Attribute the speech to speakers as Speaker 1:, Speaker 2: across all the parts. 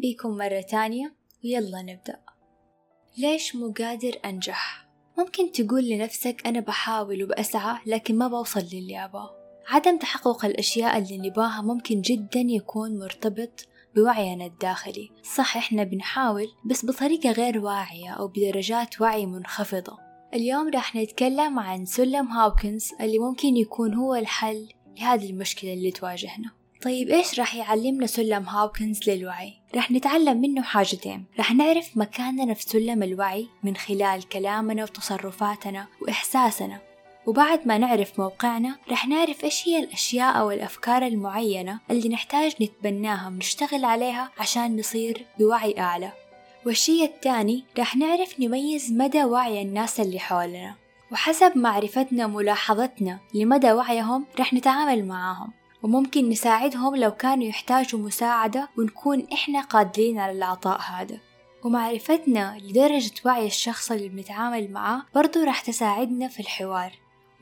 Speaker 1: بكم مرة تانية. ويلا نبدأ. ليش مو قادر أنجح؟ ممكن تقول لنفسك أنا بحاول وبأسعى لكن ما بوصل للي أباه عدم تحقق الأشياء اللي نباها ممكن جدا يكون مرتبط بوعينا الداخلي. صح إحنا بنحاول بس بطريقة غير واعية أو بدرجات وعي منخفضة. اليوم راح نتكلم عن سلم هاوكنز اللي ممكن يكون هو الحل لهذه المشكلة اللي تواجهنا. طيب إيش راح يعلمنا سلم هاوكنز للوعي؟ راح نتعلم منه حاجتين. راح نعرف مكاننا في سلم الوعي من خلال كلامنا وتصرفاتنا وإحساسنا. وبعد ما نعرف موقعنا رح نعرف إيش هي الأشياء أو الأفكار المعينة اللي نحتاج نتبناها ونشتغل عليها عشان نصير بوعي أعلى. والشي الثاني رح نعرف نميز مدى وعي الناس اللي حولنا. وحسب معرفتنا وملاحظتنا لمدى وعيهم رح نتعامل معاهم. وممكن نساعدهم لو كانوا يحتاجوا مساعدة ونكون إحنا قادرين على العطاء هذا. ومعرفتنا لدرجة وعي الشخص اللي بنتعامل معاه برضو راح تساعدنا في الحوار.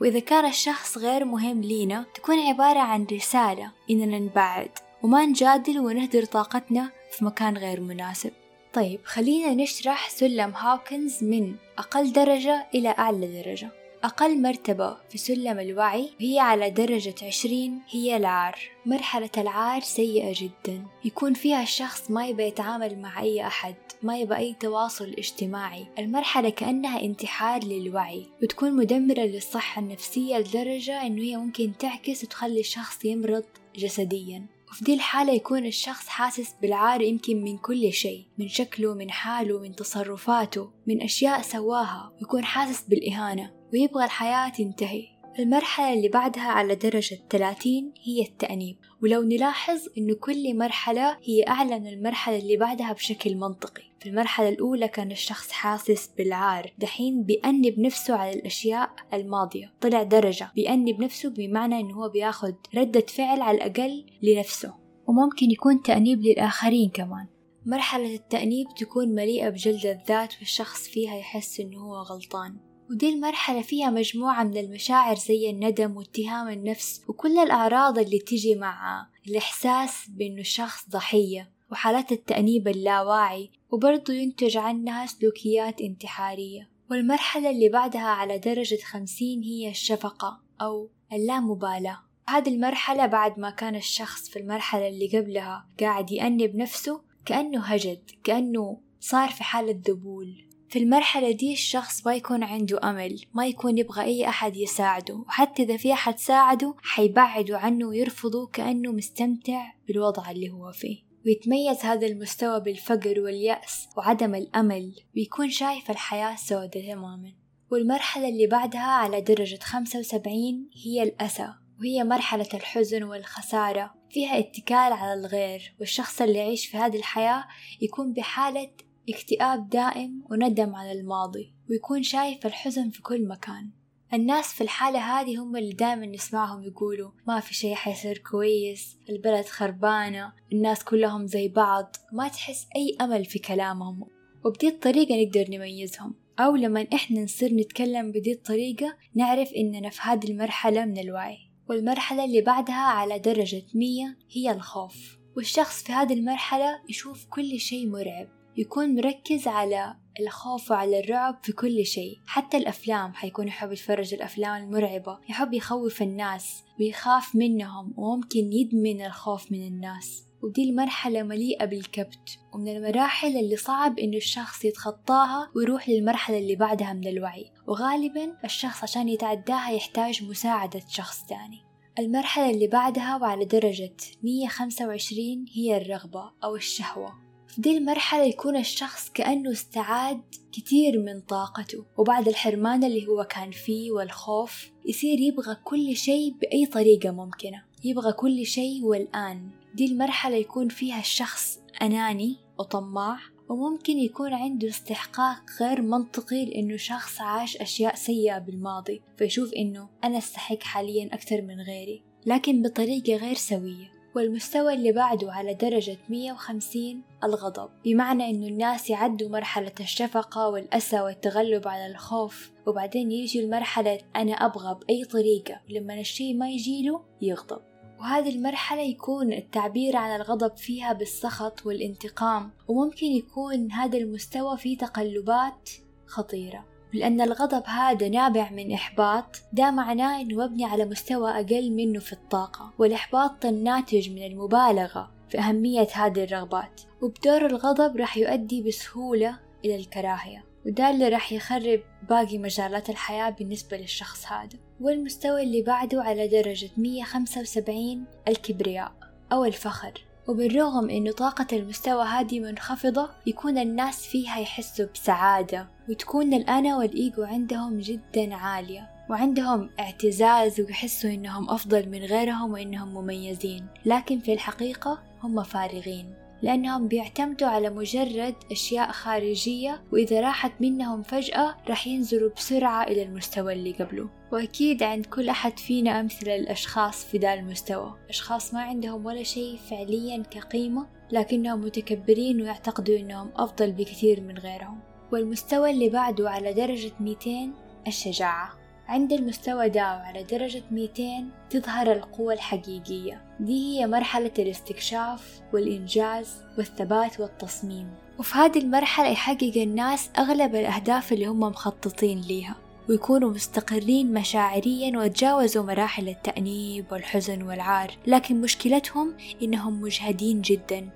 Speaker 1: وإذا كان الشخص غير مهم لينا تكون عبارة عن رسالة إننا نبعد وما نجادل ونهدر طاقتنا في مكان غير مناسب. طيب خلينا نشرح سلم هاوكنز من أقل درجة إلى أعلى درجة. أقل مرتبة في سلم الوعي هي على درجة عشرين هي العار. مرحلة العار سيئة جدا. يكون فيها الشخص ما يبى يتعامل مع أي أحد ما يبى أي تواصل اجتماعي. المرحلة كأنها انتحار للوعي. وتكون مدمرة للصحة النفسية لدرجة أنه هي ممكن تعكس وتخلي الشخص يمرض جسديا. وفي دي الحالة يكون الشخص حاسس بالعار يمكن من كل شيء من شكله من حاله من تصرفاته من أشياء سواها ويكون حاسس بالإهانة ويبغى الحياة تنتهي. المرحلة اللي بعدها على درجة 30 هي التأنيب. ولو نلاحظ إنه كل مرحلة هي أعلى من المرحلة اللي بعدها بشكل منطقي. في المرحلة الأولى كان الشخص حاسس بالعار دحين بيأنب نفسه على الأشياء الماضية. طلع درجة بيأنب نفسه بمعنى إنه هو بياخد ردة فعل على الأقل لنفسه. وممكن يكون تأنيب للآخرين كمان. مرحلة التأنيب تكون مليئة بجلد الذات والشخص فيها يحس إنه هو غلطان. ودي المرحلة فيها مجموعة من المشاعر زي الندم واتهام النفس وكل الأعراض اللي تجي مع الإحساس بأنه الشخص ضحية. وحالات التأنيب اللاواعي وبرضه ينتج عنها سلوكيات انتحارية. والمرحلة اللي بعدها على درجة خمسين هي الشفقة أو اللامبالاة. هذه المرحلة بعد ما كان الشخص في المرحلة اللي قبلها قاعد يأنب نفسه كأنه هجد كأنه صار في حالة ذبول. في المرحلة دي الشخص ما يكون عنده أمل ما يكون يبغى أي أحد يساعده وحتى إذا في أحد ساعده حيبعدوا عنه ويرفضه كأنه مستمتع بالوضع اللي هو فيه. ويتميز هذا المستوى بالفقر واليأس وعدم الأمل ويكون شايف الحياة سودة تماما. والمرحلة اللي بعدها على درجة خمسة وسبعين هي الأسى وهي مرحلة الحزن والخسارة. فيها اتكال على الغير والشخص اللي يعيش في هذه الحياة يكون بحالة اكتئاب دائم وندم على الماضي ويكون شايف الحزن في كل مكان. الناس في الحالة هذه هم اللي دائما نسمعهم يقولوا ما في شي حيصير كويس البلد خربانة الناس كلهم زي بعض ما تحس أي أمل في كلامهم. وبدي الطريقة نقدر نميزهم. أو لما إحنا نصير نتكلم بدي الطريقة نعرف إننا في هذه المرحلة من الوعي. والمرحلة اللي بعدها على درجة مية هي الخوف. والشخص في هذه المرحلة يشوف كل شيء مرعب. يكون مركز على الخوف وعلى الرعب في كل شيء. حتى الأفلام حيكون يحب يتفرج الأفلام المرعبة. يحب يخوف الناس ويخاف منهم وممكن يدمن الخوف من الناس. ودي المرحلة مليئة بالكبت ومن المراحل اللي صعب إنه الشخص يتخطاها ويروح للمرحلة اللي بعدها من الوعي. وغالبا الشخص عشان يتعداها يحتاج مساعدة شخص تاني. المرحلة اللي بعدها وعلى درجة 125 هي الرغبة أو الشهوة. في دي المرحلة يكون الشخص كأنه استعاد كتير من طاقته. وبعد الحرمان اللي هو كان فيه والخوف يصير يبغى كل شيء بأي طريقة ممكنة. يبغى كل شيء والآن. دي المرحلة يكون فيها الشخص أناني وطماع وممكن يكون عنده استحقاق غير منطقي لأنه شخص عاش أشياء سيئة بالماضي فيشوف إنه أنا أستحق حاليا أكثر من غيري لكن بطريقة غير سوية. والمستوى اللي بعده على درجة 150 الغضب. بمعنى إنه الناس يعدوا مرحلة الشفقة والأسى والتغلب على الخوف وبعدين يجي المرحلة أنا أبغى بأي طريقة لما الشي ما يجيله يغضب. وهذه المرحلة يكون التعبير عن الغضب فيها بالسخط والانتقام وممكن يكون هذا المستوى فيه تقلبات خطيرة. لأن الغضب هذا نابع من إحباط ده معناه إنه مبني على مستوى أقل منه في الطاقة والإحباط الناتج من المبالغة في أهمية هذه الرغبات وبدور الغضب راح يؤدي بسهولة إلى الكراهية وده اللي راح يخرب باقي مجالات الحياة بالنسبة للشخص هذا والمستوى اللي بعده على درجة 175 الكبرياء أو الفخر وبالرغم إنه طاقة المستوى هذه منخفضة يكون الناس فيها يحسوا بسعادة وتكون الأنا والإيجو عندهم جدا عالية وعندهم اعتزاز ويحسوا إنهم أفضل من غيرهم وإنهم مميزين. لكن في الحقيقة هم فارغين لأنهم بيعتمدوا على مجرد أشياء خارجية وإذا راحت منهم فجأة راح ينزلوا بسرعة إلى المستوى اللي قبله. وأكيد عند كل أحد فينا أمثلة للأشخاص في ذا المستوى. أشخاص ما عندهم ولا شيء فعليا كقيمة لكنهم متكبرين ويعتقدوا أنهم أفضل بكثير من غيرهم. والمستوى اللي بعده على درجة 200 الشجاعة. عند المستوى ده على درجة 200 تظهر القوة الحقيقية. دي هي مرحلة الاستكشاف والإنجاز والثبات والتصميم. وفي هذه المرحلة يحقق الناس أغلب الأهداف اللي هم مخططين ليها ويكونوا مستقرين مشاعريا وتجاوزوا مراحل التأنيب والحزن والعار. لكن مشكلتهم إنهم مجهدين جدا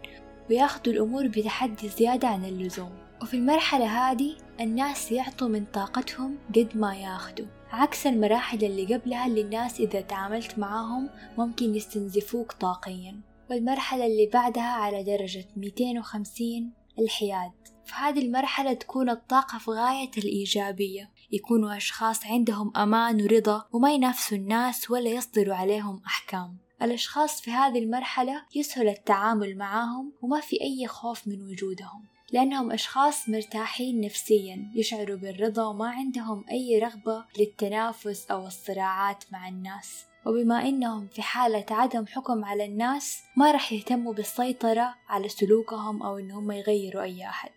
Speaker 1: وياخدوا الأمور بتحدي زيادة عن اللزوم. وفي المرحلة هذه الناس يعطوا من طاقتهم قد ما ياخدوا عكس المراحل اللي قبلها اللي الناس إذا تعاملت معاهم ممكن يستنزفوك طاقيا. والمرحلة اللي بعدها على درجة 250 الحياد. في هذه المرحلة تكون الطاقة في غاية الإيجابية. يكونوا أشخاص عندهم أمان ورضا وما ينافسوا الناس ولا يصدروا عليهم أحكام. الأشخاص في هذه المرحلة يسهل التعامل معاهم وما في أي خوف من وجودهم. لأنهم أشخاص مرتاحين نفسيا يشعروا بالرضا وما عندهم أي رغبة للتنافس أو الصراعات مع الناس. وبما إنهم في حالة عدم حكم على الناس ما رح يهتموا بالسيطرة على سلوكهم أو إنهم يغيروا أي أحد.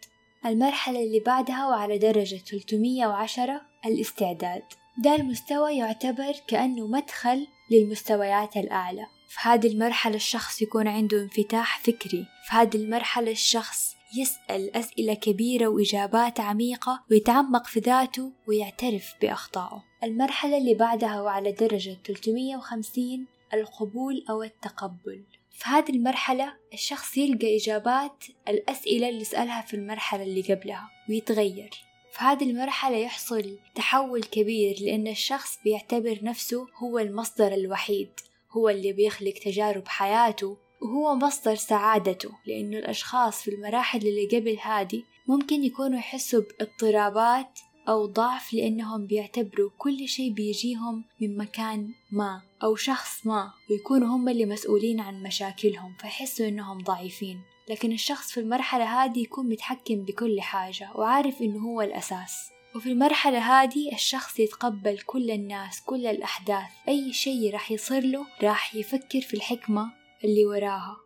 Speaker 1: المرحلة اللي بعدها وعلى درجة 310 الاستعداد. ده المستوى يعتبر كأنه مدخل للمستويات الأعلى. في هذه المرحلة الشخص يكون عنده انفتاح فكري. في هذه المرحلة الشخص يسأل أسئلة كبيرة وإجابات عميقة ويتعمق في ذاته ويعترف بأخطائه. المرحلة اللي بعدها وعلى درجة 350 القبول أو التقبل. في هذه المرحلة الشخص يلقى إجابات الأسئلة اللي سألها في المرحلة اللي قبلها ويتغير. في هذه المرحلة يحصل تحول كبير لأن الشخص بيعتبر نفسه هو المصدر الوحيد هو اللي بيخلق تجارب حياته وهو مصدر سعادته لأنه الأشخاص في المراحل اللي قبل هذه ممكن يكونوا يحسوا باضطرابات أو ضعف لأنهم بيعتبروا كل شيء بيجيهم من مكان ما أو شخص ما ويكونوا هم اللي مسؤولين عن مشاكلهم فيحسوا إنهم ضعيفين. لكن الشخص في المرحلة هذه يكون متحكم بكل حاجة وعارف إنه هو الأساس. وفي المرحلة هذه الشخص يتقبل كل الناس كل الأحداث أي شيء راح يصير له راح يفكر في الحكمة اللي وراها.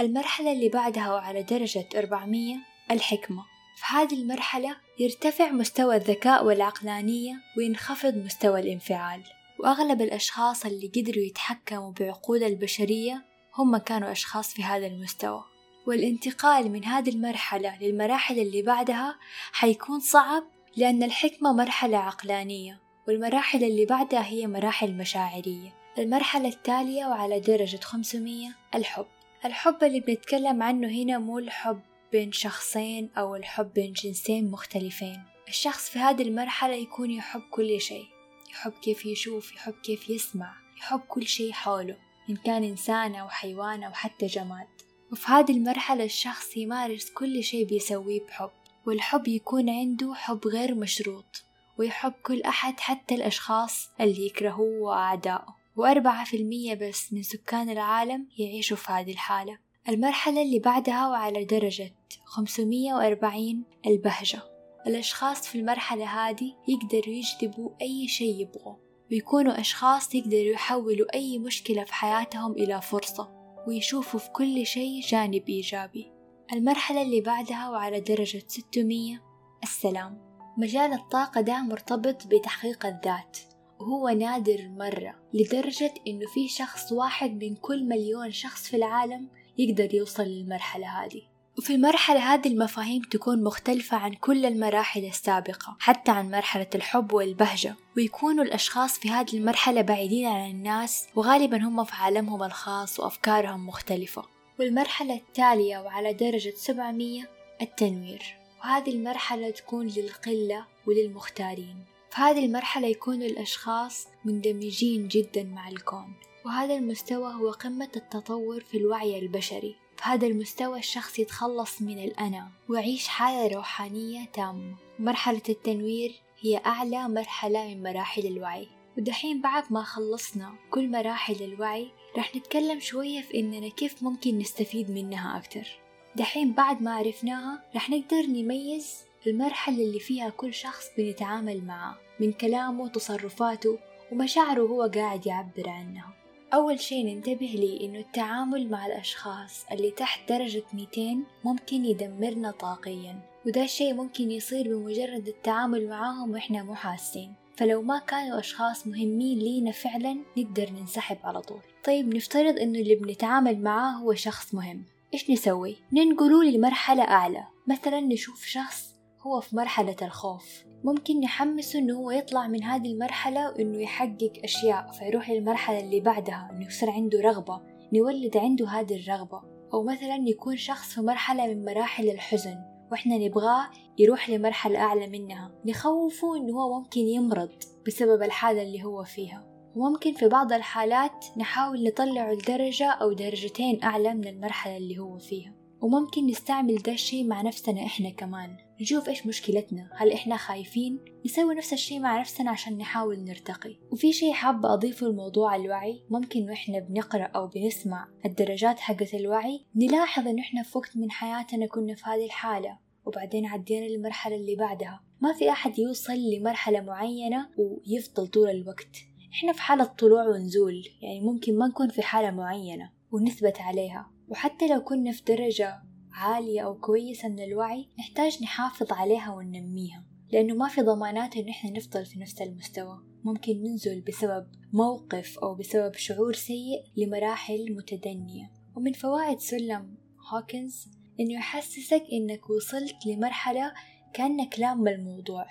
Speaker 1: المرحلة اللي بعدها وعلى درجة 400 الحكمة. في هذه المرحلة يرتفع مستوى الذكاء والعقلانية وينخفض مستوى الانفعال. وأغلب الأشخاص اللي قدروا يتحكموا بعقول البشرية هم كانوا أشخاص في هذا المستوى. والانتقال من هذه المرحلة للمراحل اللي بعدها حيكون صعب لأن الحكمة مرحلة عقلانية والمراحل اللي بعدها هي مراحل مشاعرية. المرحلة التالية وعلى درجة 500 الحب. الحب اللي بنتكلم عنه هنا مو الحب بين شخصين أو الحب بين جنسين مختلفين. الشخص في هذه المرحلة يكون يحب كل شيء. يحب كيف يشوف يحب كيف يسمع يحب كل شيء حوله إن كان إنسان أو حيوان أو حتى جماد. وفي هذه المرحلة الشخص يمارس كل شيء بيسويه بحب. والحب يكون عنده حب غير مشروط ويحب كل أحد حتى الأشخاص اللي يكرهوه وأعدائه وأربعة في المية بس من سكان العالم يعيشوا في هذه الحالة. المرحلة اللي بعدها وعلى درجة 540 البهجة. الأشخاص في المرحلة هذه يقدروا يجذبوا أي شيء يبغوا ويكونوا أشخاص يقدروا يحولوا أي مشكلة في حياتهم إلى فرصة ويشوفوا في كل شيء جانب إيجابي. المرحلة اللي بعدها وعلى درجة 600 السلام. مجال الطاقة ده مرتبط بتحقيق الذات. وهو نادر مرة لدرجة إنه في شخص واحد من كل مليون شخص في العالم يقدر يوصل للمرحلة هذه. وفي المرحلة هذه المفاهيم تكون مختلفة عن كل المراحل السابقة حتى عن مرحلة الحب والبهجة. ويكونوا الأشخاص في هذه المرحلة بعيدين عن الناس وغالبا هم في عالمهم الخاص وأفكارهم مختلفة. والمرحلة التالية وعلى درجة 700 التنوير. وهذه المرحلة تكون للقلة وللمختارين. في هذه المرحلة يكون الأشخاص مندمجين جدا مع الكون وهذا المستوى هو قمة التطور في الوعي البشري. في هذا المستوى الشخص يتخلص من الأنا ويعيش حالة روحانية تامة. مرحلة التنوير هي أعلى مرحلة من مراحل الوعي. ودحين بعد ما خلصنا كل مراحل الوعي رح نتكلم شوية في إننا كيف ممكن نستفيد منها أكتر. دحين بعد ما عرفناها رح نقدر نميز المرحلة اللي فيها كل شخص بنتعامل معاه من كلامه وتصرفاته ومشاعره هو قاعد يعبر عنها. أول شي ننتبه لي إنه التعامل مع الأشخاص اللي تحت درجة 200 ممكن يدمرنا طاقيا وده الشي ممكن يصير بمجرد التعامل معاهم وإحنا مو حاسين. فلو ما كانوا أشخاص مهمين لينا فعلا نقدر ننسحب على طول. طيب نفترض إنه اللي بنتعامل معاه هو شخص مهم. إيش نسوي؟ ننقله لمرحلة أعلى. مثلا نشوف شخص هو في مرحلة الخوف. ممكن نحمسه إنه هو يطلع من هذه المرحلة وإنه يحقق أشياء فيروح للمرحلة اللي بعدها إنه يصير عنده رغبة نولد عنده هذه الرغبة. أو مثلا يكون شخص في مرحلة من مراحل الحزن وإحنا نبغاه يروح لمرحلة أعلى منها. نخوفه إنه هو ممكن يمرض بسبب الحالة اللي هو فيها. وممكن في بعض الحالات نحاول نطلعه لدرجة أو درجتين أعلى من المرحلة اللي هو فيها. وممكن نستعمل ده الشي مع نفسنا إحنا كمان. نشوف إيش مشكلتنا. هل إحنا خايفين نسوي نفس الشي مع نفسنا عشان نحاول نرتقي؟ وفي شي حابة أضيفه لموضوع الوعي؟ ممكن وإحنا بنقرأ أو بنسمع الدرجات حقت الوعي؟ نلاحظ إنه إحنا في وقت من حياتنا كنا في هذه الحالة وبعدين عدينا للمرحلة اللي بعدها. ما في أحد يوصل لمرحلة معينة ويفضل طول الوقت. إحنا في حالة طلوع ونزول يعني ممكن ما نكون في حالة معينة ونثبت عليها. وحتى لو كنا في درجة عالية أو كويسة من الوعي نحتاج نحافظ عليها وننميها لأنه ما في ضمانات إنه إحنا نفضل في نفس المستوى. ممكن ننزل بسبب موقف أو بسبب شعور سيء لمراحل متدنية. ومن فوائد سلم هوكنز إنه يحسسك إنك وصلت لمرحلة كأنك لام الموضوع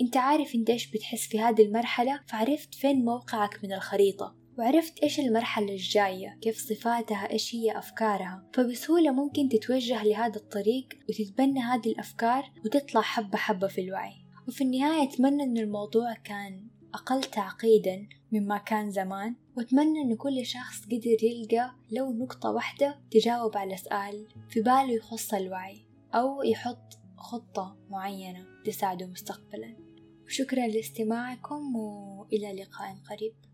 Speaker 1: أنت عارف إنت إيش بتحس في هذه المرحلة فعرفت فين موقعك من الخريطة. وعرفت إيش المرحلة الجاية كيف صفاتها إيش هي أفكارها. فبسهولة ممكن تتوجه لهذا الطريق وتتبنى هذه الأفكار وتطلع حبة حبة في الوعي. وفي النهاية أتمنى أن الموضوع كان أقل تعقيدا مما كان زمان. وأتمنى أن كل شخص قدر يلقى لو نقطة واحدة تجاوب على سؤال في باله يخص الوعي أو يحط خطة معينة تساعده مستقبلا. وشكرا لاستماعكم وإلى لقاء قريب.